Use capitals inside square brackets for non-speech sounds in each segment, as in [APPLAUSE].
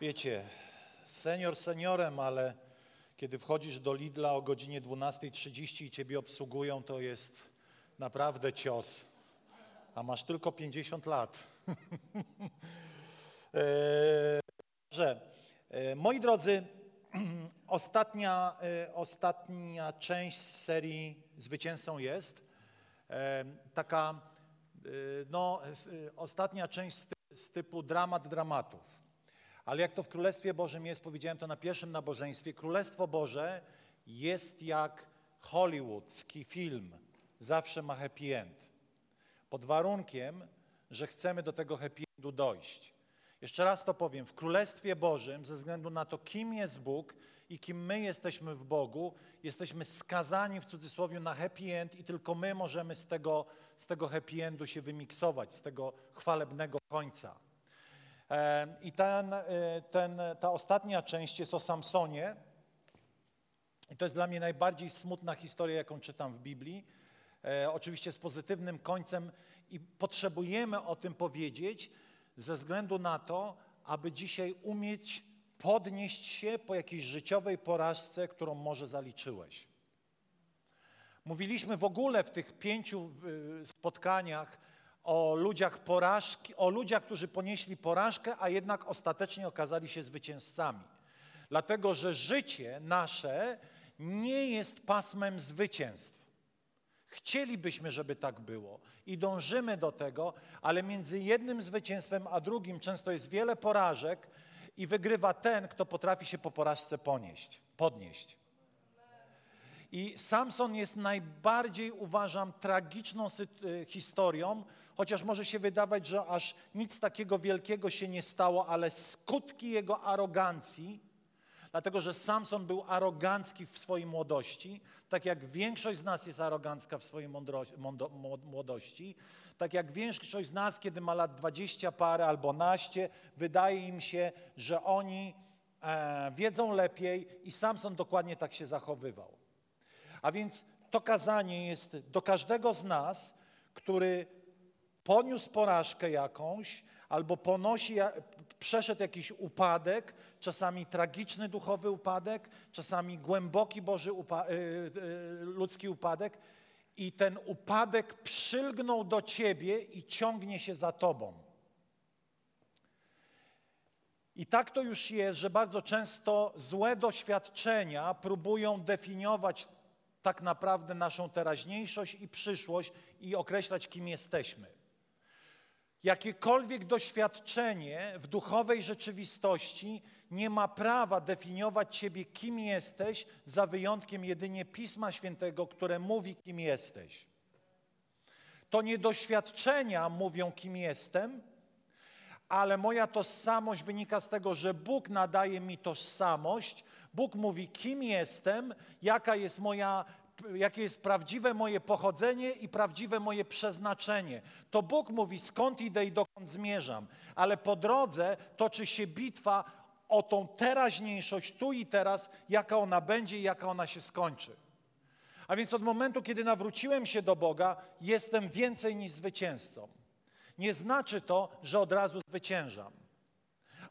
Wiecie, senior seniorem, ale kiedy wchodzisz do Lidla o godzinie 12.30 i ciebie obsługują, to jest naprawdę cios. A masz tylko 50 lat. [LAUGHS] e, że, e, moi drodzy, [CLEARS THROAT] ostatnia, e, ostatnia część serii Zwycięzcą jest taka, no, ostatnia część z typu dramat dramatów. Ale jak to w Królestwie Bożym jest, powiedziałem to na pierwszym nabożeństwie, Królestwo Boże jest jak hollywoodzki film. Zawsze ma happy end. Pod warunkiem, że chcemy do tego happy endu dojść. Jeszcze raz to powiem. W Królestwie Bożym, ze względu na to, kim jest Bóg i kim my jesteśmy w Bogu, jesteśmy skazani w cudzysłowie na happy end i tylko my możemy z tego, z tego happy endu się wymiksować, z tego chwalebnego końca. E, I ten, e, ten, ta ostatnia część jest o Samsonie. I to jest dla mnie najbardziej smutna historia, jaką czytam w Biblii. E, oczywiście z pozytywnym końcem i potrzebujemy o tym powiedzieć ze względu na to, aby dzisiaj umieć podnieść się po jakiejś życiowej porażce, którą może zaliczyłeś. Mówiliśmy w ogóle w tych pięciu y, spotkaniach o ludziach porażki, o ludziach, którzy ponieśli porażkę, a jednak ostatecznie okazali się zwycięzcami. Dlatego, że życie nasze nie jest pasmem zwycięstw. Chcielibyśmy, żeby tak było i dążymy do tego, ale między jednym zwycięstwem a drugim często jest wiele porażek i wygrywa ten, kto potrafi się po porażce ponieść, podnieść. I Samson jest najbardziej, uważam, tragiczną y, historią, chociaż może się wydawać, że aż nic takiego wielkiego się nie stało, ale skutki jego arogancji, dlatego że Samson był arogancki w swojej młodości, tak jak większość z nas jest arogancka w swojej młodości, tak jak większość z nas, kiedy ma lat 20 parę albo naście, wydaje im się, że oni e, wiedzą lepiej i Samson dokładnie tak się zachowywał. A więc to kazanie jest do każdego z nas, który poniósł porażkę jakąś, albo ponosi, przeszedł jakiś upadek, czasami tragiczny duchowy upadek, czasami głęboki Boży upa- y, y, ludzki upadek i ten upadek przylgnął do ciebie i ciągnie się za tobą. I tak to już jest, że bardzo często złe doświadczenia próbują definiować tak naprawdę naszą teraźniejszość i przyszłość i określać, kim jesteśmy. Jakiekolwiek doświadczenie w duchowej rzeczywistości nie ma prawa definiować ciebie, kim jesteś, za wyjątkiem jedynie Pisma Świętego, które mówi, kim jesteś. To nie doświadczenia mówią, kim jestem, ale moja tożsamość wynika z tego, że Bóg nadaje mi tożsamość. Bóg mówi, kim jestem, jaka jest moja, jakie jest prawdziwe moje pochodzenie i prawdziwe moje przeznaczenie. To Bóg mówi, skąd idę i dokąd zmierzam. Ale po drodze toczy się bitwa o tą teraźniejszość, tu i teraz, jaka ona będzie i jaka ona się skończy. A więc od momentu, kiedy nawróciłem się do Boga, jestem więcej niż zwycięzcą. Nie znaczy to, że od razu zwyciężam,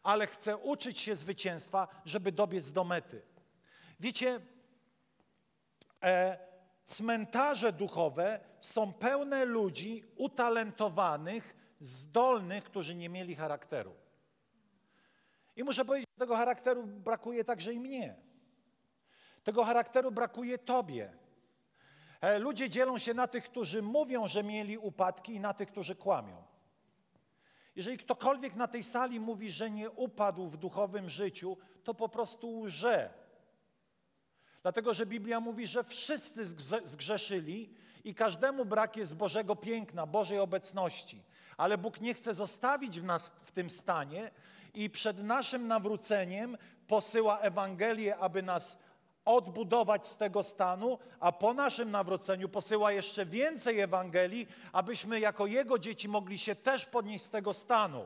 ale chcę uczyć się zwycięstwa, żeby dobiec do mety. Wiecie, cmentarze duchowe są pełne ludzi utalentowanych, zdolnych, którzy nie mieli charakteru. I muszę powiedzieć, że tego charakteru brakuje także i mnie. Tego charakteru brakuje Tobie. E, Ludzie dzielą się na tych, którzy mówią, że mieli upadki, i na tych, którzy kłamią. Jeżeli ktokolwiek na tej sali mówi, że nie upadł w duchowym życiu, to po prostu łże. Dlatego, że Biblia mówi, że wszyscy zgrze- zgrzeszyli i każdemu brak jest Bożego piękna, Bożej obecności. Ale Bóg nie chce zostawić w nas w tym stanie i przed naszym nawróceniem posyła Ewangelię, aby nas odbudować z tego stanu, a po naszym nawróceniu posyła jeszcze więcej Ewangelii, abyśmy jako Jego dzieci mogli się też podnieść z tego stanu.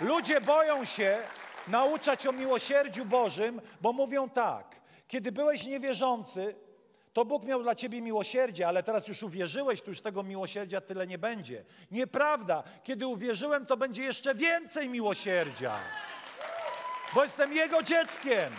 Ludzie boją się nauczać o miłosierdziu Bożym, bo mówią tak, kiedy byłeś niewierzący, to Bóg miał dla ciebie miłosierdzie, ale teraz już uwierzyłeś, to już tego miłosierdzia tyle nie będzie. Nieprawda. Kiedy uwierzyłem, to będzie jeszcze więcej miłosierdzia. Bo jestem Jego dzieckiem.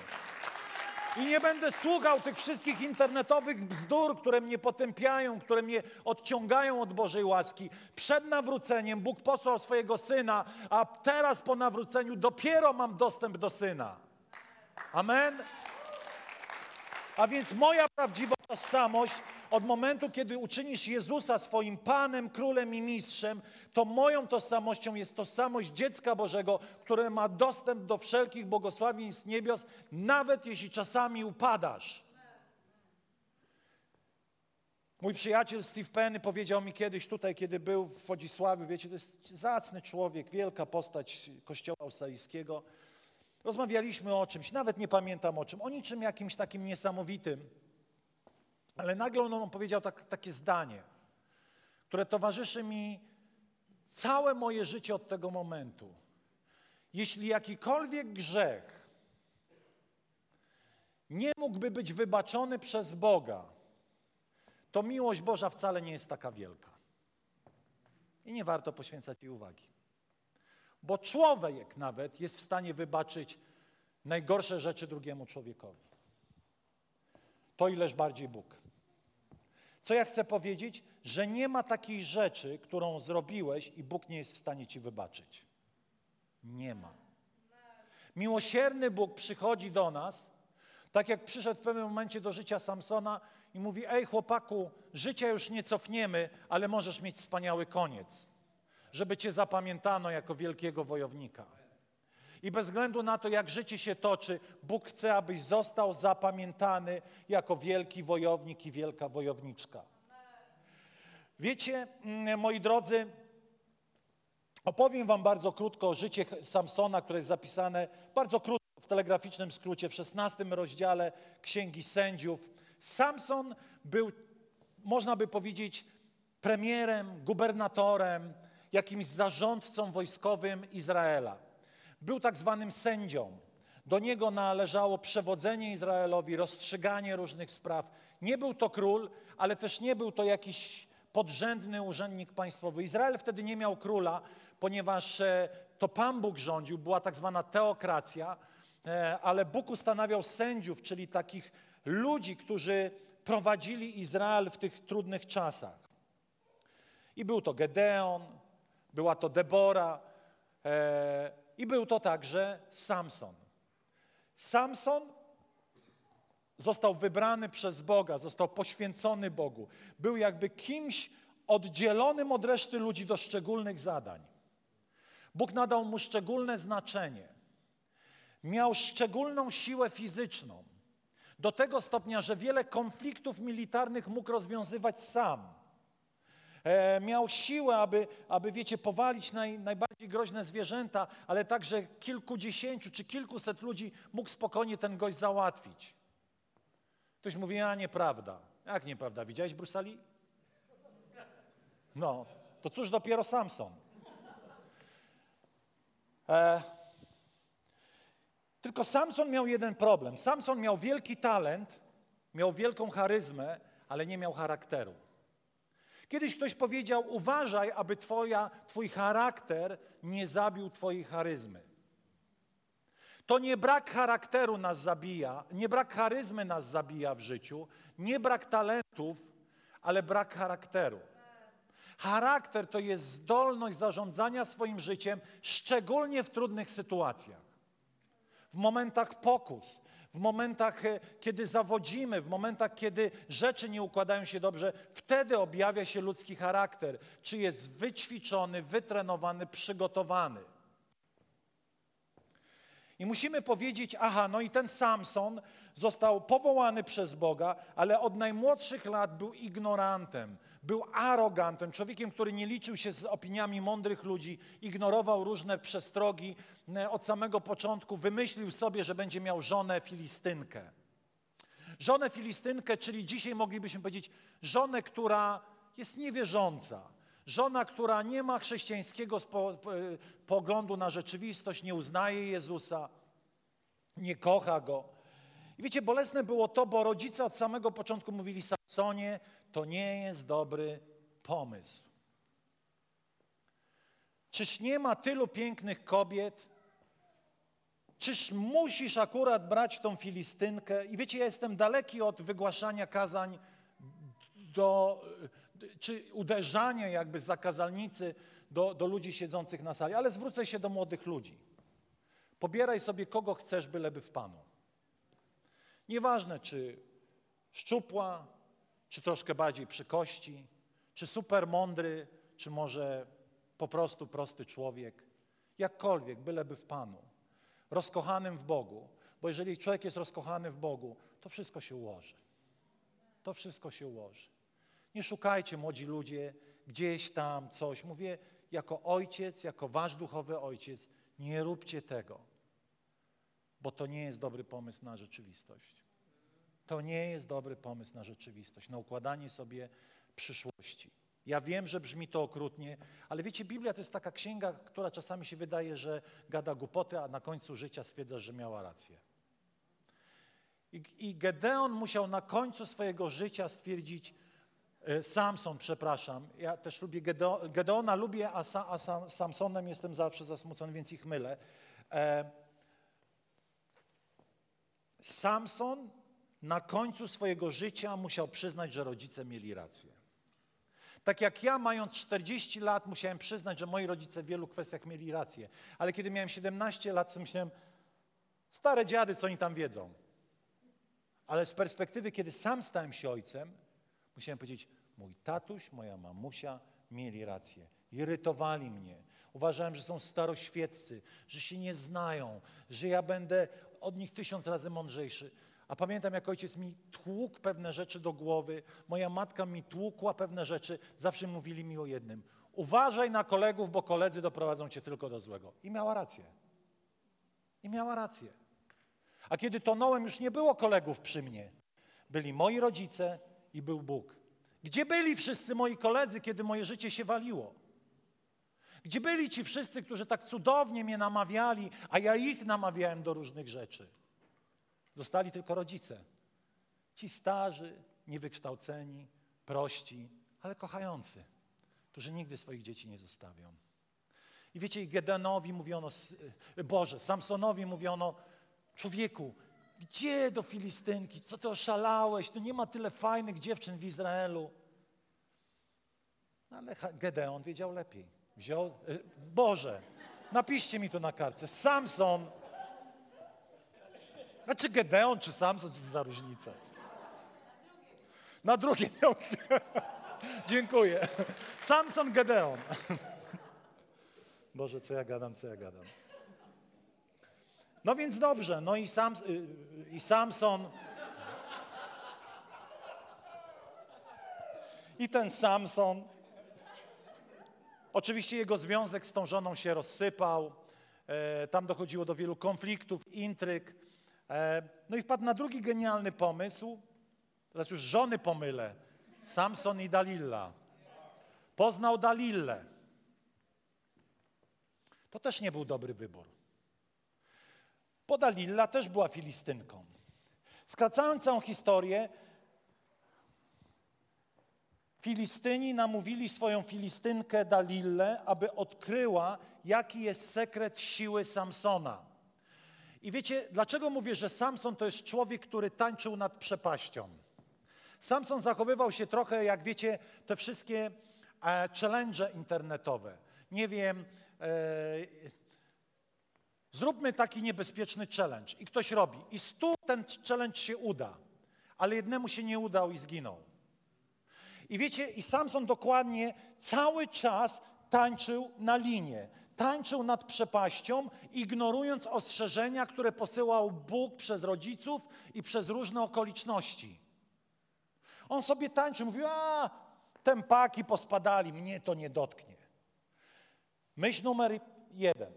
I nie będę słuchał tych wszystkich internetowych bzdur, które mnie potępiają, które mnie odciągają od Bożej łaski. Przed nawróceniem Bóg posłał swojego syna, a teraz po nawróceniu dopiero mam dostęp do syna. Amen. A więc moja prawdziwa tożsamość od momentu, kiedy uczynisz Jezusa swoim Panem, Królem i Mistrzem, to moją tożsamością jest tożsamość dziecka Bożego, które ma dostęp do wszelkich błogosławieństw niebios, nawet jeśli czasami upadasz. Mój przyjaciel Steve Penny powiedział mi kiedyś tutaj, kiedy był w Wodzisławiu, wiecie, to jest zacny człowiek, wielka postać kościoła australijskiego. Rozmawialiśmy o czymś, nawet nie pamiętam o czym, o niczym jakimś takim niesamowitym. Ale nagle on powiedział tak, takie zdanie, które towarzyszy mi całe moje życie od tego momentu. Jeśli jakikolwiek grzech nie mógłby być wybaczony przez Boga, to miłość Boża wcale nie jest taka wielka. I nie warto poświęcać jej uwagi. Bo człowiek nawet jest w stanie wybaczyć najgorsze rzeczy drugiemu człowiekowi. To ileż bardziej Bóg. Co ja chcę powiedzieć? Że nie ma takiej rzeczy, którą zrobiłeś i Bóg nie jest w stanie ci wybaczyć. Nie ma. Miłosierny Bóg przychodzi do nas, tak jak przyszedł w pewnym momencie do życia Samsona i mówi: Ej, chłopaku, życia już nie cofniemy, ale możesz mieć wspaniały koniec żeby Cię zapamiętano jako wielkiego wojownika. I bez względu na to, jak życie się toczy, Bóg chce, abyś został zapamiętany jako wielki wojownik i wielka wojowniczka. Wiecie, mm, moi drodzy, opowiem Wam bardzo krótko o życie Samsona, które jest zapisane bardzo krótko w telegraficznym skrócie w XVI rozdziale Księgi Sędziów. Samson był, można by powiedzieć, premierem, gubernatorem, jakimś zarządcą wojskowym Izraela. Był tak zwanym sędzią. Do niego należało przewodzenie Izraelowi, rozstrzyganie różnych spraw. Nie był to król, ale też nie był to jakiś podrzędny urzędnik państwowy. Izrael wtedy nie miał króla, ponieważ e, to Pan Bóg rządził, była tak zwana teokracja, e, ale Bóg ustanawiał sędziów, czyli takich ludzi, którzy prowadzili Izrael w tych trudnych czasach. I był to Gedeon, była to Debora e, i był to także Samson. Samson został wybrany przez Boga, został poświęcony Bogu. Był jakby kimś oddzielonym od reszty ludzi do szczególnych zadań. Bóg nadał mu szczególne znaczenie. Miał szczególną siłę fizyczną. Do tego stopnia, że wiele konfliktów militarnych mógł rozwiązywać sam e, miał siłę, aby, aby wiecie, powalić naj, najbardziej groźne zwierzęta, ale także kilkudziesięciu czy kilkuset ludzi mógł spokojnie ten gość załatwić. Ktoś mówi, a nieprawda. Jak nieprawda? Widziałeś Brusali? No, to cóż dopiero Samson. E, tylko Samson miał jeden problem. Samson miał wielki talent, miał wielką charyzmę, ale nie miał charakteru. Kiedyś ktoś powiedział: Uważaj, aby twoja, Twój charakter nie zabił Twojej charyzmy. To nie brak charakteru nas zabija, nie brak charyzmy nas zabija w życiu, nie brak talentów, ale brak charakteru. Charakter to jest zdolność zarządzania swoim życiem, szczególnie w trudnych sytuacjach. W momentach pokus, w momentach, e, kiedy zawodzimy, w momentach, kiedy rzeczy nie układają się dobrze, wtedy objawia się ludzki charakter, czy jest wyćwiczony, wytrenowany, przygotowany. I musimy powiedzieć, aha, no i ten Samson został powołany przez Boga, ale od najmłodszych lat był ignorantem, był arogantem, człowiekiem, który nie liczył się z opiniami mądrych ludzi, ignorował różne przestrogi. E, od samego początku wymyślił sobie, że będzie miał żonę Filistynkę. Żonę Filistynkę, czyli dzisiaj moglibyśmy powiedzieć żonę, która jest niewierząca. Żona, która nie ma chrześcijańskiego spo, poglądu na rzeczywistość, nie uznaje Jezusa, nie kocha Go. I wiecie, bolesne było to, bo rodzice od samego początku mówili Samsonie, to nie jest dobry pomysł. Czyż nie ma tylu pięknych kobiet? Czyż musisz akurat brać tą Filistynkę? I wiecie, ja jestem daleki od wygłaszania kazań do, czy uderzania jakby z zakazalnicy do, do ludzi siedzących na sali, ale zwrócę się do młodych ludzi. Pobieraj sobie kogo chcesz, byleby w Panu. Nieważne, czy szczupła, czy troszkę bardziej przy kości, czy super mądry, czy może po prostu prosty człowiek. Jakkolwiek, byleby w Panu. Rozkochanym w Bogu. Bo jeżeli człowiek jest rozkochany w Bogu, to wszystko się ułoży. To wszystko się ułoży. Nie szukajcie, młodzi ludzie, gdzieś tam coś. Mówię, jako ojciec, jako wasz duchowy ojciec, nie róbcie tego, bo to nie jest dobry pomysł na rzeczywistość. To nie jest dobry pomysł na rzeczywistość, na układanie sobie przyszłości. Ja wiem, że brzmi to okrutnie, ale wiecie, Biblia to jest taka księga, która czasami się wydaje, że gada głupoty, a na końcu życia stwierdza, że miała rację. I, I Gedeon musiał na końcu swojego życia stwierdzić, e, Samson, przepraszam, ja też lubię Gedeona, Gedeona lubię, a, Sa, a Sam, Samsonem jestem zawsze zasmucony, więc ich mylę. E, Samson na końcu swojego życia musiał przyznać, że rodzice mieli rację. Tak jak ja, mając 40 lat, musiałem przyznać, że moi rodzice w wielu kwestiach mieli rację. Ale kiedy miałem 17 lat, to myślałem, stare dziady, co oni tam wiedzą. Ale z perspektywy, kiedy sam stałem się ojcem, musiałem powiedzieć, mój tatuś, moja mamusia mieli rację. Irytowali mnie. Uważałem, że są staroświeccy, że się nie znają, że ja będę od nich tysiąc razy mądrzejszy. A pamiętam, jak ojciec mi tłukł pewne rzeczy do głowy, moja matka mi tłukła pewne rzeczy, zawsze mówili mi o jednym. Uważaj na kolegów, bo koledzy doprowadzą cię tylko do złego. I miała rację. I miała rację. A kiedy tonąłem, już nie było kolegów przy mnie. Byli moi rodzice i był Bóg. Gdzie byli wszyscy moi koledzy, kiedy moje życie się waliło? Gdzie byli ci wszyscy, którzy tak cudownie mnie namawiali, a ja ich namawiałem do różnych rzeczy? Zostali tylko rodzice. Ci starzy, niewykształceni, prości, ale kochający, którzy nigdy swoich dzieci nie zostawią. I wiecie, Gedenowi mówiono, Boże, Samsonowi mówiono, człowieku, gdzie do Filistynki? Co ty oszalałeś? Tu nie ma tyle fajnych dziewczyn w Izraelu. Ale Gedeon wiedział lepiej. Wziął, y, Boże, napiszcie mi to na kartce. Samson znaczy Gedeon czy Samson, co za różnica? Na drugie miał... [LAUGHS] Dziękuję. Samson Gedeon. Boże, co ja gadam, co ja gadam. No więc dobrze, no i, Sam, y, i Samson... I ten Samson... Oczywiście jego związek z tą żoną się rozsypał. E, tam dochodziło do wielu konfliktów, intryg. E, no i wpadł na drugi genialny pomysł. Teraz już żony pomylę. Samson i Dalilla. Poznał Dalillę. To też nie był dobry wybór. Bo Dalilla też była Filistynką. Skracając całą historię, Filistyni namówili swoją Filistynkę Dalillę, aby odkryła, jaki jest sekret siły Samsona. I wiecie, dlaczego mówię, że Samson to jest człowiek, który tańczył nad przepaścią? Samson zachowywał się trochę, jak wiecie, te wszystkie e, challenge internetowe. Nie wiem, e, zróbmy taki niebezpieczny challenge i ktoś robi. I stu ten challenge się uda, ale jednemu się nie udał i zginął. I wiecie, i Samson dokładnie cały czas tańczył na linie, tańczył nad przepaścią, ignorując ostrzeżenia, które posyłał Bóg przez rodziców i przez różne okoliczności. On sobie tańczył, mówił, a tempaki pospadali, mnie to nie dotknie. Myśl numer jeden.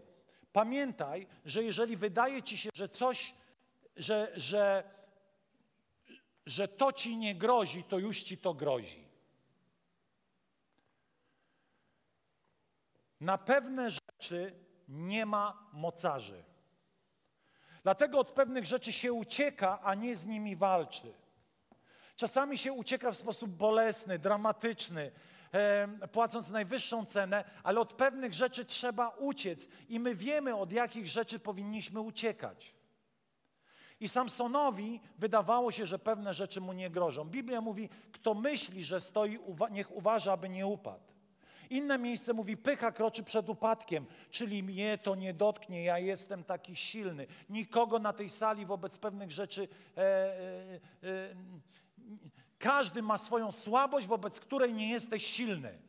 Pamiętaj, że jeżeli wydaje ci się, że coś, że, że, że to ci nie grozi, to już ci to grozi. Na pewne rzeczy nie ma mocarzy. Dlatego od pewnych rzeczy się ucieka, a nie z nimi walczy. Czasami się ucieka w sposób bolesny, dramatyczny, płacąc najwyższą cenę, ale od pewnych rzeczy trzeba uciec i my wiemy, od jakich rzeczy powinniśmy uciekać. I Samsonowi wydawało się, że pewne rzeczy mu nie grożą. Biblia mówi, kto myśli, że stoi, niech uważa, aby nie upadł. Inne miejsce mówi, pycha kroczy przed upadkiem, czyli mnie to nie dotknie, ja jestem taki silny. Nikogo na tej sali wobec pewnych rzeczy, e, e, e, każdy ma swoją słabość, wobec której nie jesteś silny.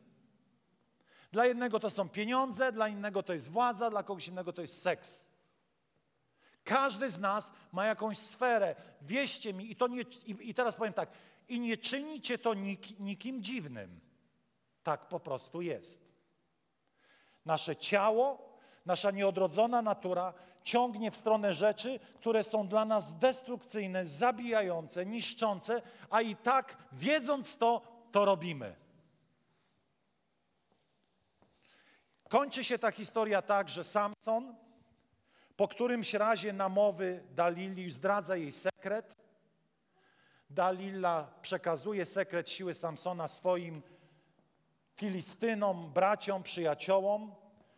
Dla jednego to są pieniądze, dla innego to jest władza, dla kogoś innego to jest seks. Każdy z nas ma jakąś sferę. Wieście mi, i, to nie, i, i teraz powiem tak, i nie czynicie to nik, nikim dziwnym. Tak po prostu jest. Nasze ciało, nasza nieodrodzona natura ciągnie w stronę rzeczy, które są dla nas destrukcyjne, zabijające, niszczące, a i tak, wiedząc to, to robimy. Kończy się ta historia tak, że Samson po którymś razie namowy Dalili zdradza jej sekret. Dalila przekazuje sekret siły Samsona swoim Filistynom, braciom, przyjaciołom,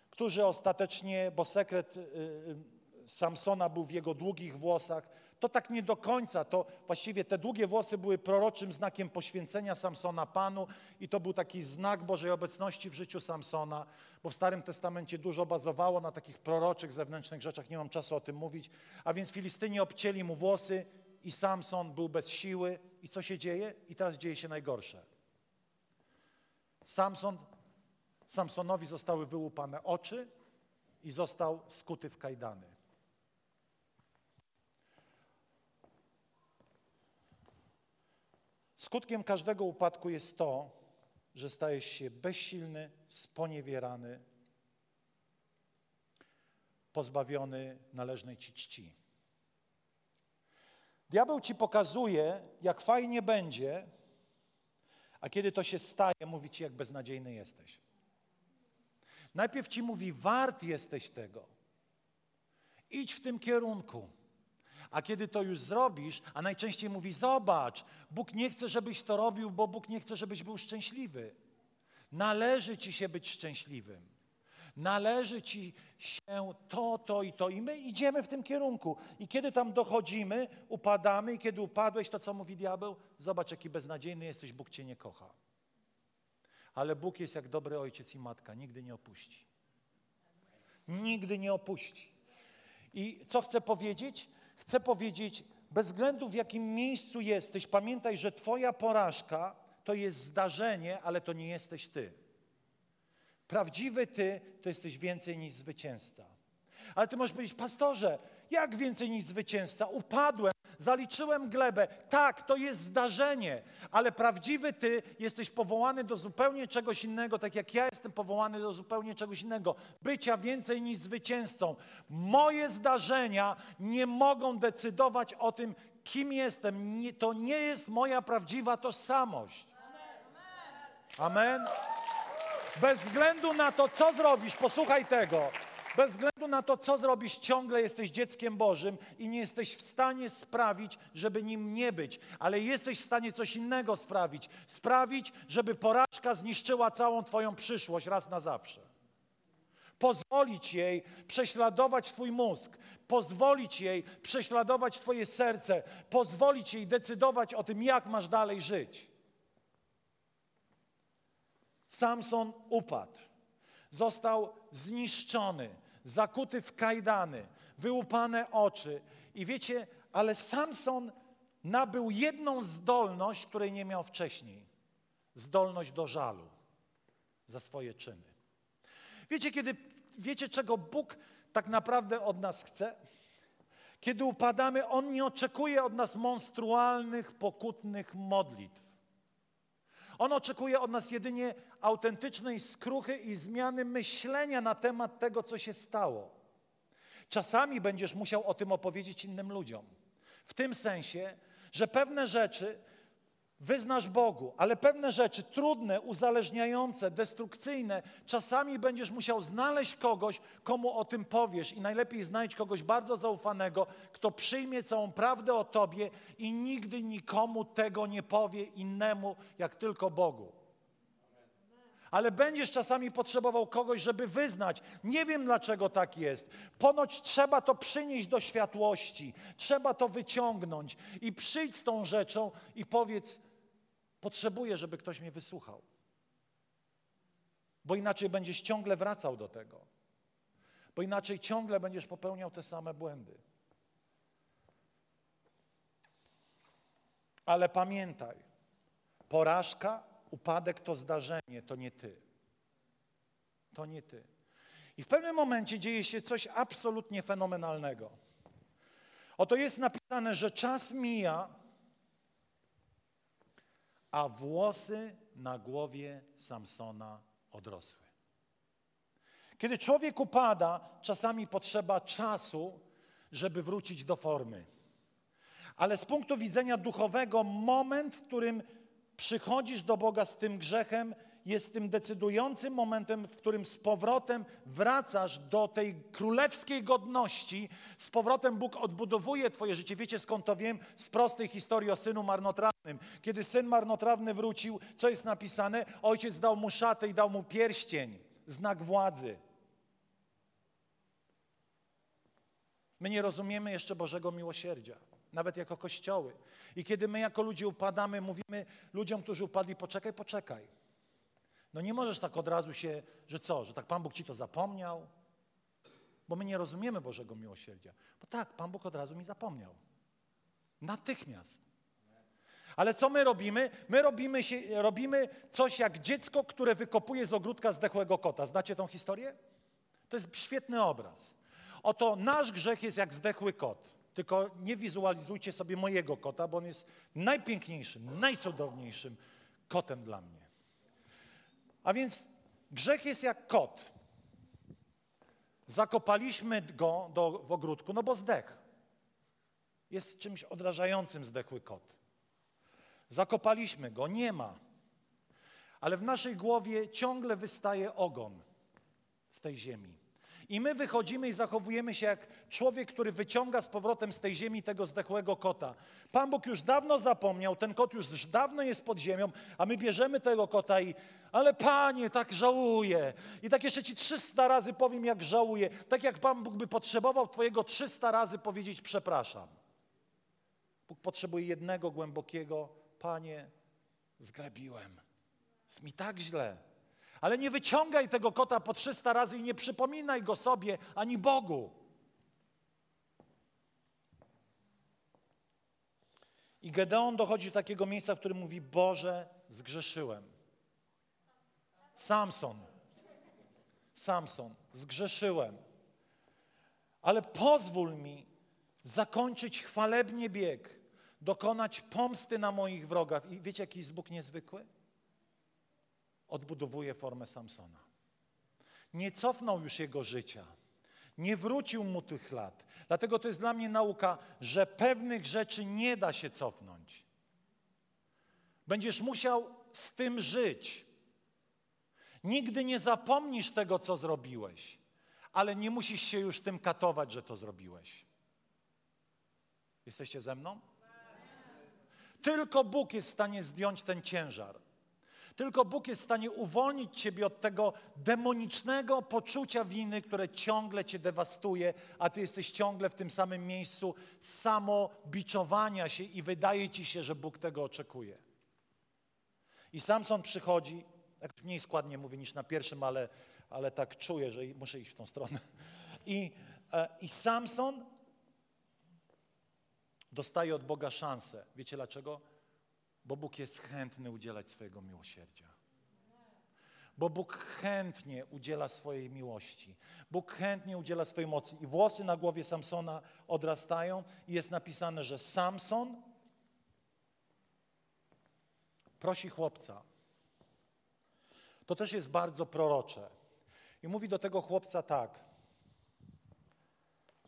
którzy ostatecznie, bo sekret y, y, Samsona był w jego długich włosach, to tak nie do końca, to właściwie te długie włosy były proroczym znakiem poświęcenia Samsona Panu i to był taki znak Bożej obecności w życiu Samsona, bo w Starym Testamencie dużo bazowało na takich proroczych, zewnętrznych rzeczach, nie mam czasu o tym mówić, a więc Filistyni obcięli mu włosy i Samson był bez siły i co się dzieje? I teraz dzieje się najgorsze. Samson, Samsonowi zostały wyłupane oczy i został skuty w kajdany. Skutkiem każdego upadku jest to, że stajesz się bezsilny, sponiewierany, pozbawiony należnej ci czci. Diabeł ci pokazuje, jak fajnie będzie, a kiedy to się staje, mówi ci, jak beznadziejny jesteś. Najpierw ci mówi, wart jesteś tego. Idź w tym kierunku. A kiedy to już zrobisz, a najczęściej mówi: Zobacz, Bóg nie chce, żebyś to robił, bo Bóg nie chce, żebyś był szczęśliwy. Należy ci się być szczęśliwym. Należy ci się to, to i to. I my idziemy w tym kierunku. I kiedy tam dochodzimy, upadamy, i kiedy upadłeś, to co mówi diabeł? Zobacz, jaki beznadziejny jesteś, Bóg cię nie kocha. Ale Bóg jest jak dobry ojciec i matka, nigdy nie opuści. Nigdy nie opuści. I co chcę powiedzieć? Chcę powiedzieć, bez względu w jakim miejscu jesteś, pamiętaj, że Twoja porażka to jest zdarzenie, ale to nie jesteś Ty. Prawdziwy Ty to jesteś więcej niż zwycięzca. Ale Ty możesz powiedzieć, pastorze, jak więcej niż zwycięzca? Upadłem, zaliczyłem glebę. Tak, to jest zdarzenie, ale prawdziwy Ty jesteś powołany do zupełnie czegoś innego, tak jak ja jestem powołany do zupełnie czegoś innego. Bycia więcej niż zwycięzcą. Moje zdarzenia nie mogą decydować o tym, kim jestem. To nie jest moja prawdziwa tożsamość. Amen. Bez względu na to, co zrobisz, posłuchaj tego. Bez względu na to, co zrobisz, ciągle jesteś dzieckiem Bożym i nie jesteś w stanie sprawić, żeby nim nie być, ale jesteś w stanie coś innego sprawić. Sprawić, żeby porażka zniszczyła całą Twoją przyszłość raz na zawsze. Pozwolić jej prześladować Twój mózg, pozwolić jej prześladować Twoje serce, pozwolić jej decydować o tym, jak masz dalej żyć. Samson upadł, został zniszczony zakuty w kajdany, wyłupane oczy. I wiecie, ale Samson nabył jedną zdolność, której nie miał wcześniej. Zdolność do żalu za swoje czyny. Wiecie, kiedy, wiecie, czego Bóg tak naprawdę od nas chce? Kiedy upadamy, On nie oczekuje od nas monstrualnych, pokutnych modlitw. On oczekuje od nas jedynie autentycznej skruchy i zmiany myślenia na temat tego, co się stało. Czasami będziesz musiał o tym opowiedzieć innym ludziom. W tym sensie, że pewne rzeczy wyznasz Bogu, ale pewne rzeczy trudne, uzależniające, destrukcyjne, czasami będziesz musiał znaleźć kogoś, komu o tym powiesz i najlepiej znajdź kogoś bardzo zaufanego, kto przyjmie całą prawdę o tobie i nigdy nikomu tego nie powie innemu, jak tylko Bogu. Ale będziesz czasami potrzebował kogoś, żeby wyznać. Nie wiem dlaczego tak jest. Ponoć trzeba to przynieść do światłości, trzeba to wyciągnąć i przyjdź z tą rzeczą i powiedz: Potrzebuję, żeby ktoś mnie wysłuchał. Bo inaczej będziesz ciągle wracał do tego. Bo inaczej ciągle będziesz popełniał te same błędy. Ale pamiętaj, porażka, upadek to zdarzenie, to nie ty. To nie ty. I w pewnym momencie dzieje się coś absolutnie fenomenalnego. Oto jest napisane, że czas mija, a włosy na głowie Samsona odrosły. Kiedy człowiek upada, czasami potrzeba czasu, żeby wrócić do formy. Ale z punktu widzenia duchowego, moment, w którym przychodzisz do Boga z tym grzechem, jest tym decydującym momentem, w którym z powrotem wracasz do tej królewskiej godności, z powrotem Bóg odbudowuje Twoje życie. Wiecie skąd to wiem? Z prostej historii o synu marnotrawnym. Kiedy syn marnotrawny wrócił, co jest napisane? Ojciec dał mu szatę i dał mu pierścień, znak władzy. My nie rozumiemy jeszcze Bożego miłosierdzia, nawet jako kościoły. I kiedy my jako ludzie upadamy, mówimy ludziom, którzy upadli, poczekaj, poczekaj. No nie możesz tak od razu się, że co, że tak Pan Bóg ci to zapomniał? Bo my nie rozumiemy Bożego miłosierdzia. Bo tak, Pan Bóg od razu mi zapomniał. Natychmiast. Ale co my robimy? My robimy, się, robimy coś jak dziecko, które wykopuje z ogródka zdechłego kota. Znacie tą historię? To jest świetny obraz. Oto nasz grzech jest jak zdechły kot. Tylko nie wizualizujcie sobie mojego kota, bo on jest najpiękniejszym, najcudowniejszym kotem dla mnie. A więc grzech jest jak kot. Zakopaliśmy go do, w ogródku, no bo zdech. Jest czymś odrażającym zdechły kot. Zakopaliśmy go, nie ma. Ale w naszej głowie ciągle wystaje ogon z tej ziemi. I my wychodzimy i zachowujemy się jak człowiek, który wyciąga z powrotem z tej ziemi tego zdechłego kota. Pan Bóg już dawno zapomniał, ten kot już dawno jest pod ziemią, a my bierzemy tego kota i, ale Panie, tak żałuję. I tak jeszcze Ci 300 razy powiem, jak żałuję. Tak jak Pan Bóg by potrzebował Twojego 300 razy powiedzieć przepraszam. Bóg potrzebuje jednego głębokiego, Panie, zglebiłem. Jest mi tak źle. Ale nie wyciągaj tego kota po 300 razy i nie przypominaj go sobie ani Bogu. I Gedeon dochodzi do takiego miejsca, w którym mówi: Boże, zgrzeszyłem. Samson. Samson, zgrzeszyłem. Ale pozwól mi zakończyć chwalebnie bieg, dokonać pomsty na moich wrogach. I wiecie, jaki jest Bóg niezwykły? odbudowuje formę Samsona. Nie cofnął już jego życia. Nie wrócił mu tych lat. Dlatego to jest dla mnie nauka, że pewnych rzeczy nie da się cofnąć. Będziesz musiał z tym żyć. Nigdy nie zapomnisz tego, co zrobiłeś, ale nie musisz się już tym katować, że to zrobiłeś. Jesteście ze mną? Tylko Bóg jest w stanie zdjąć ten ciężar. Tylko Bóg jest w stanie uwolnić Ciebie od tego demonicznego poczucia winy, które ciągle Cię dewastuje, a Ty jesteś ciągle w tym samym miejscu samobiczowania się i wydaje Ci się, że Bóg tego oczekuje. I Samson przychodzi, jak mniej składnie mówię niż na pierwszym, ale, ale tak czuję, że muszę iść w tą stronę. I, e, I Samson dostaje od Boga szansę. Wiecie dlaczego? bo Bóg jest chętny udzielać swojego miłosierdzia. Bo Bóg chętnie udziela swojej miłości. Bóg chętnie udziela swojej mocy. I włosy na głowie Samsona odrastają i jest napisane, że Samson prosi chłopca. To też jest bardzo prorocze. I mówi do tego chłopca tak.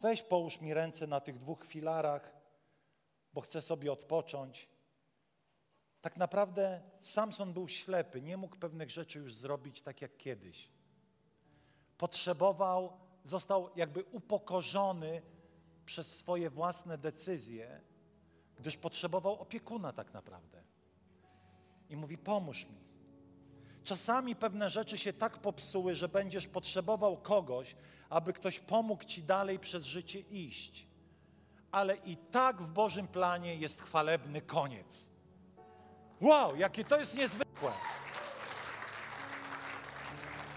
Weź połóż mi ręce na tych dwóch filarach, bo chcę sobie odpocząć. Tak naprawdę Samson był ślepy, nie mógł pewnych rzeczy już zrobić tak jak kiedyś. Potrzebował, został jakby upokorzony przez swoje własne decyzje, gdyż potrzebował opiekuna tak naprawdę. I mówi: Pomóż mi. Czasami pewne rzeczy się tak popsuły, że będziesz potrzebował kogoś, aby ktoś pomógł ci dalej przez życie iść. Ale i tak w Bożym planie jest chwalebny koniec. Wow, jakie to jest niezwykłe.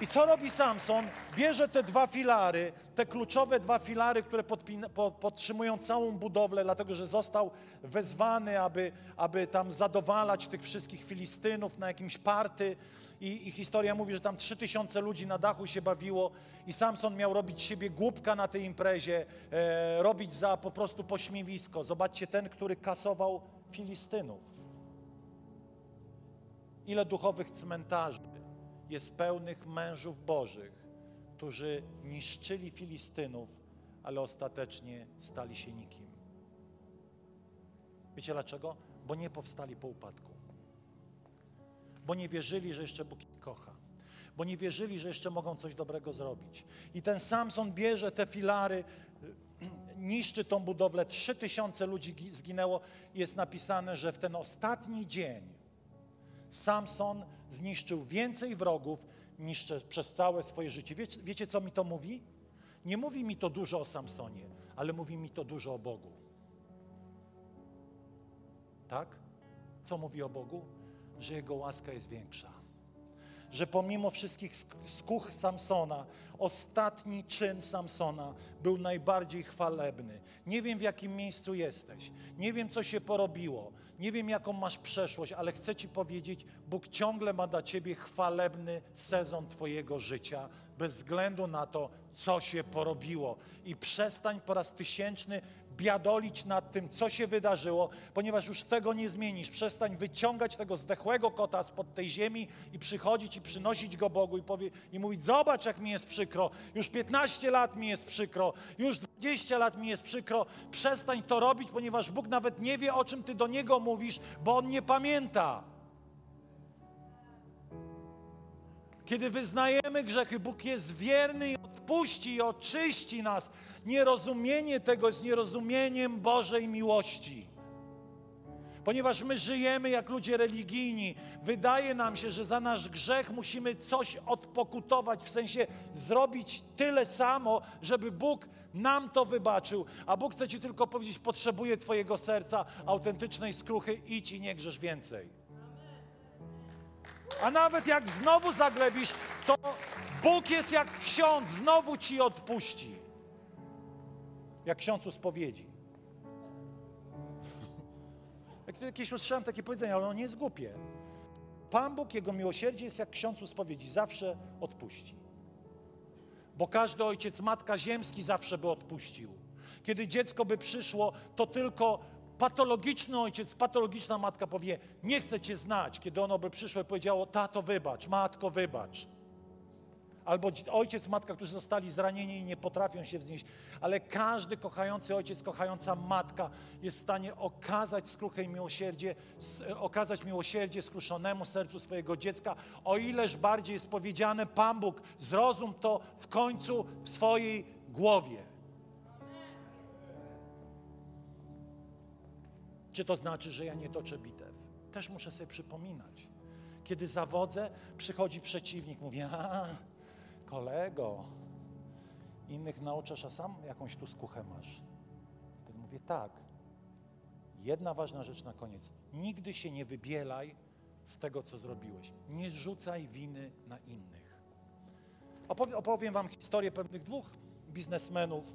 I co robi Samson? Bierze te dwa filary, te kluczowe dwa filary, które podpina, po, podtrzymują całą budowlę, dlatego że został wezwany, aby, aby tam zadowalać tych wszystkich Filistynów na jakimś party. I, I historia mówi, że tam trzy tysiące ludzi na dachu się bawiło i Samson miał robić siebie głupka na tej imprezie, e, robić za po prostu pośmiewisko. Zobaczcie, ten, który kasował Filistynów. Ile duchowych cmentarzy jest pełnych mężów bożych, którzy niszczyli Filistynów, ale ostatecznie stali się nikim. Wiecie dlaczego? Bo nie powstali po upadku. Bo nie wierzyli, że jeszcze Bóg ich kocha. Bo nie wierzyli, że jeszcze mogą coś dobrego zrobić. I ten Samson bierze te filary, [CLEARS THROAT] niszczy tą budowlę. Trzy tysiące ludzi zginęło. Jest napisane, że w ten ostatni dzień Samson zniszczył więcej wrogów niż przez całe swoje życie. Wiecie, wiecie, co mi to mówi? Nie mówi mi to dużo o Samsonie, ale mówi mi to dużo o Bogu. Tak? Co mówi o Bogu? Że Jego łaska jest większa. Że pomimo wszystkich skuch Samsona, ostatni czyn Samsona był najbardziej chwalebny. Nie wiem, w jakim miejscu jesteś, nie wiem, co się porobiło, nie wiem, jaką masz przeszłość, ale chcę Ci powiedzieć, Bóg ciągle ma dla Ciebie chwalebny sezon Twojego życia, bez względu na to, co się porobiło. I przestań po raz tysięczny biadolić nad tym, co się wydarzyło, ponieważ już tego nie zmienisz. Przestań wyciągać tego zdechłego kota spod tej ziemi i przychodzić i przynosić go Bogu i, powie, i mówić: Zobacz, jak mi jest przykro. Już 15 lat mi jest przykro, już 20 lat mi jest przykro. Przestań to robić, ponieważ Bóg nawet nie wie, o czym ty do niego mówisz, bo on nie pamięta. Kiedy wyznajemy grzechy, Bóg jest wierny i odpuści i oczyści nas. Nierozumienie tego jest nierozumieniem Bożej miłości. Ponieważ my żyjemy jak ludzie religijni, wydaje nam się, że za nasz grzech musimy coś odpokutować, w sensie zrobić tyle samo, żeby Bóg nam to wybaczył. A Bóg chce Ci tylko powiedzieć: Potrzebuję Twojego serca, autentycznej skruchy, idź i nie grzesz więcej. A nawet jak znowu zaglebisz, to Bóg jest jak ksiądz, znowu ci odpuści. Jak ksiądz u spowiedzi. [LAUGHS] Jak kiedyś usłyszałem takie powiedzenie, ale ono nie jest głupie. Pan Bóg, Jego miłosierdzie jest jak ksiądz u spowiedzi, zawsze odpuści. Bo każdy ojciec, matka ziemski zawsze by odpuścił. Kiedy dziecko by przyszło, to tylko patologiczny ojciec, patologiczna matka powie, nie chcę Cię znać, kiedy ono by przyszło i powiedziało, tato wybacz, matko wybacz. Albo ojciec, matka, którzy zostali zranieni i nie potrafią się wznieść. Ale każdy kochający ojciec, kochająca matka jest w stanie okazać skruchę i miłosierdzie, okazać miłosierdzie skruszonemu sercu swojego dziecka, o ileż bardziej jest powiedziane, Pan Bóg, zrozum to w końcu w swojej głowie. Czy to znaczy, że ja nie toczę bitew? Też muszę sobie przypominać. Kiedy zawodzę, przychodzi przeciwnik, mówi, a kolego, innych nauczasz, a sam jakąś tu skuchę masz. Wtedy mówię, tak. Jedna ważna rzecz na koniec. Nigdy się nie wybielaj z tego, co zrobiłeś. Nie rzucaj winy na innych. Opowiem wam historię pewnych dwóch biznesmenów,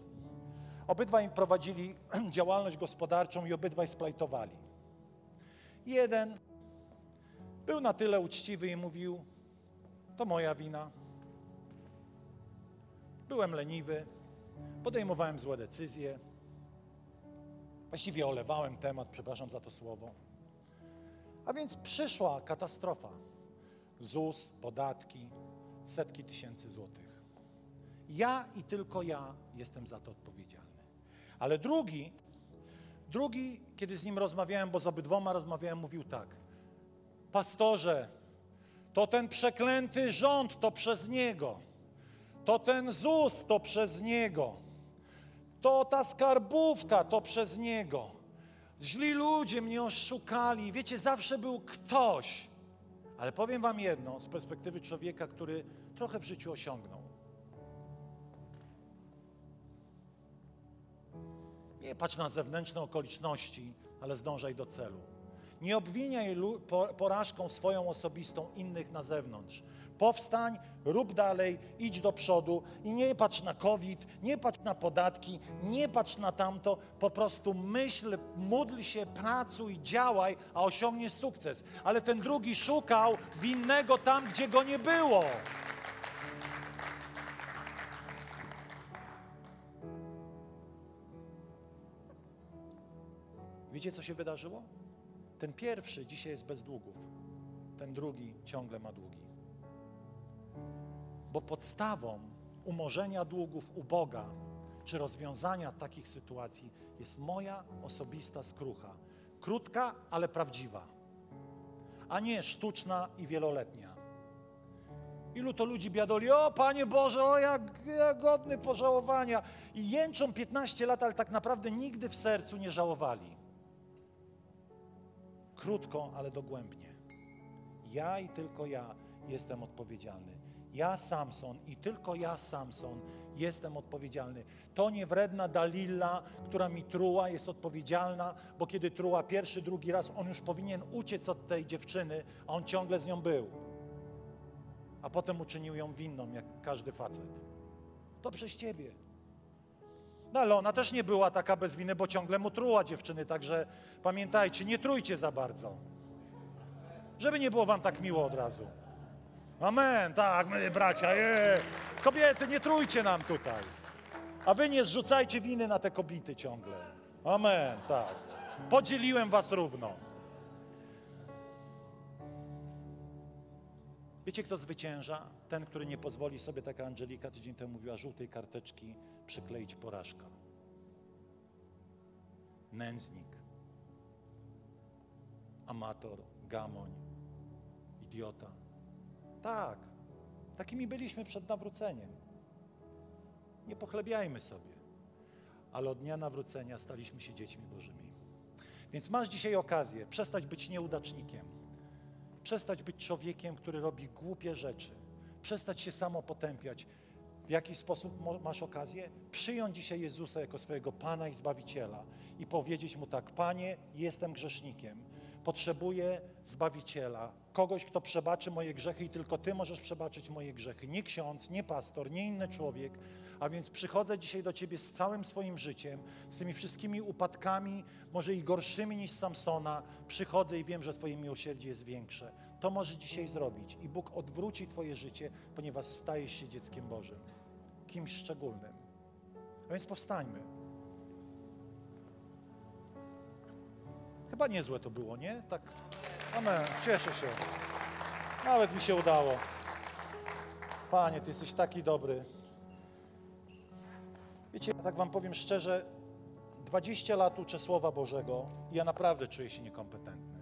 Obydwaj prowadzili [CLEARS THROAT] działalność gospodarczą i obydwaj splajtowali. Jeden był na tyle uczciwy i mówił: To moja wina. Byłem leniwy, podejmowałem złe decyzje. Właściwie olewałem temat, przepraszam za to słowo. A więc przyszła katastrofa. ZUS, podatki, setki tysięcy złotych. Ja i tylko ja jestem za to odpowiedzialny. Ale drugi, drugi, kiedy z nim rozmawiałem, bo z obydwoma rozmawiałem, mówił tak. Pastorze, to ten przeklęty rząd, to przez niego. To ten ZUS, to przez niego. To ta skarbówka, to przez niego. Źli ludzie mnie oszukali. Wiecie, zawsze był ktoś. Ale powiem Wam jedno z perspektywy człowieka, który trochę w życiu osiągnął. Nie patrz na zewnętrzne okoliczności, ale zdążaj do celu. Nie obwiniaj porażką swoją osobistą innych na zewnątrz. Powstań, rób dalej, idź do przodu i nie patrz na COVID, nie patrz na podatki, nie patrz na tamto, po prostu myśl, módl się, pracuj, działaj, a osiągniesz sukces. Ale ten drugi szukał winnego tam, gdzie go nie było. Wiecie, co się wydarzyło? Ten pierwszy dzisiaj jest bez długów, ten drugi ciągle ma długi. Bo podstawą umorzenia długów u Boga, czy rozwiązania takich sytuacji jest moja osobista skrucha. Krótka, ale prawdziwa, a nie sztuczna i wieloletnia. Ilu to ludzi biadoli, o Panie Boże, o jak, jak godny pożałowania. I jęczą 15 lat, ale tak naprawdę nigdy w sercu nie żałowali. Krótko, ale dogłębnie. Ja i tylko ja jestem odpowiedzialny. Ja, Samson, i tylko ja, Samson, jestem odpowiedzialny. To nie wredna Dalila, która mi truła, jest odpowiedzialna, bo kiedy truła pierwszy, drugi raz, on już powinien uciec od tej dziewczyny, a on ciągle z nią był. A potem uczynił ją winną, jak każdy facet. To przez ciebie. No ale ona też nie była taka bez winy, bo ciągle mu truła dziewczyny, także pamiętajcie, nie trójcie za bardzo. Żeby nie było wam tak miło od razu. Amen, tak, my bracia, je. Kobiety, nie trójcie nam tutaj. A wy nie zrzucajcie winy na te kobiety ciągle. Amen, tak. Podzieliłem was równo. Wiecie, kto zwycięża? Ten, który nie pozwoli sobie, taka Angelika tydzień temu mówiła, żółtej karteczki przykleić porażka. Nędznik, amator, gamoń, idiota. Tak, takimi byliśmy przed nawróceniem. Nie pochlebiajmy sobie, ale od dnia nawrócenia staliśmy się dziećmi Bożymi. Więc masz dzisiaj okazję przestać być nieudacznikiem, przestać być człowiekiem, który robi głupie rzeczy, przestać się samo potępiać. W jaki sposób masz okazję? Przyjąć dzisiaj Jezusa jako swojego Pana i Zbawiciela i powiedzieć Mu tak, Panie, jestem grzesznikiem, potrzebuję Zbawiciela, kogoś, kto przebaczy moje grzechy i tylko Ty możesz przebaczyć moje grzechy. Nie ksiądz, nie pastor, nie inny człowiek. A więc przychodzę dzisiaj do Ciebie z całym swoim życiem, z tymi wszystkimi upadkami, może i gorszymi niż Samsona. Przychodzę i wiem, że Twoje miłosierdzie jest większe. To możesz dzisiaj zrobić i Bóg odwróci Twoje życie, ponieważ stajesz się dzieckiem Bożym, kimś szczególnym. A więc powstańmy. Chyba niezłe to było, nie? Tak. Amen. Cieszę się. Nawet mi się udało. Panie, Ty jesteś taki dobry. Wiecie, ja tak Wam powiem szczerze, 20 lat uczę Słowa Bożego i ja naprawdę czuję się niekompetentny.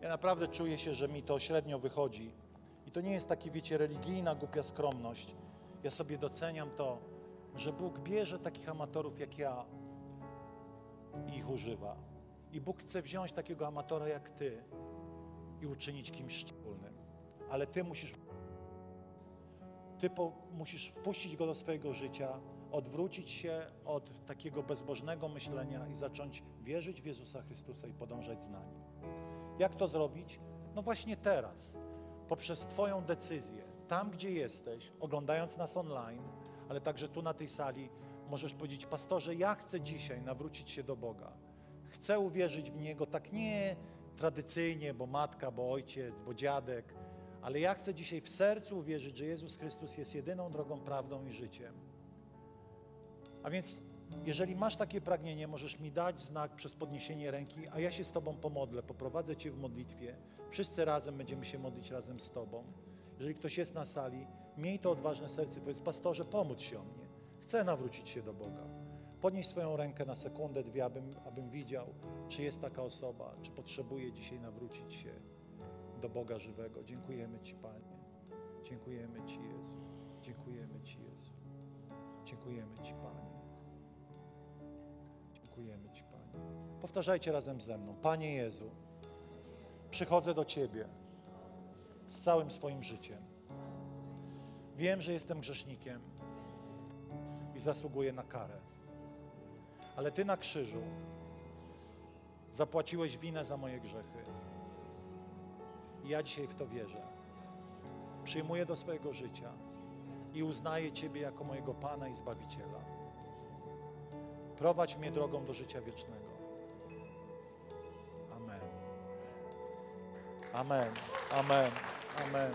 Ja naprawdę czuję się, że mi to średnio wychodzi. I to nie jest taki, wiecie, religijna, głupia skromność. Ja sobie doceniam to, że Bóg bierze takich amatorów jak ja i ich używa. I Bóg chce wziąć takiego amatora jak ty i uczynić kimś szczególnym. Ale ty musisz, ty po, musisz wpuścić go do swojego życia, odwrócić się od takiego bezbożnego myślenia i zacząć wierzyć w Jezusa Chrystusa i podążać za nim. Jak to zrobić? No właśnie teraz, poprzez Twoją decyzję, tam gdzie jesteś, oglądając nas online, ale także tu na tej sali, możesz powiedzieć, pastorze, ja chcę dzisiaj nawrócić się do Boga chcę uwierzyć w Niego tak nie tradycyjnie, bo matka, bo ojciec, bo dziadek, Ale ja chcę dzisiaj w sercu uwierzyć, że Jezus Chrystus jest jedyną drogą, prawdą i życiem. A więc, jeżeli masz takie pragnienie, możesz mi dać znak przez podniesienie ręki, a ja się z Tobą pomodlę, poprowadzę Cię w modlitwie. Wszyscy razem będziemy się modlić razem z Tobą. Jeżeli ktoś jest na sali, miej to odważne serce, powiedz, pastorze, pomóż się o mnie. Chcę nawrócić się do Boga. Podnieś swoją rękę na sekundę, dwie, abym, abym widział, czy jest taka osoba, czy potrzebuje dzisiaj nawrócić się do Boga żywego. Dziękujemy Ci, Panie. Dziękujemy Ci, Jezu. Dziękujemy Ci, Jezu. Dziękujemy Ci, Panie. Dziękujemy Ci, Panie. Powtarzajcie razem ze mną. Panie Jezu, przychodzę do Ciebie z całym swoim życiem. Wiem, że jestem grzesznikiem i zasługuję na karę. Ale Ty na krzyżu zapłaciłeś winę za moje grzechy. I ja dzisiaj w to wierzę. Przyjmuję do swojego życia i uznaję Ciebie jako mojego Pana i Zbawiciela. Prowadź mnie drogą do życia wiecznego. Amen. Amen. Amen. Amen.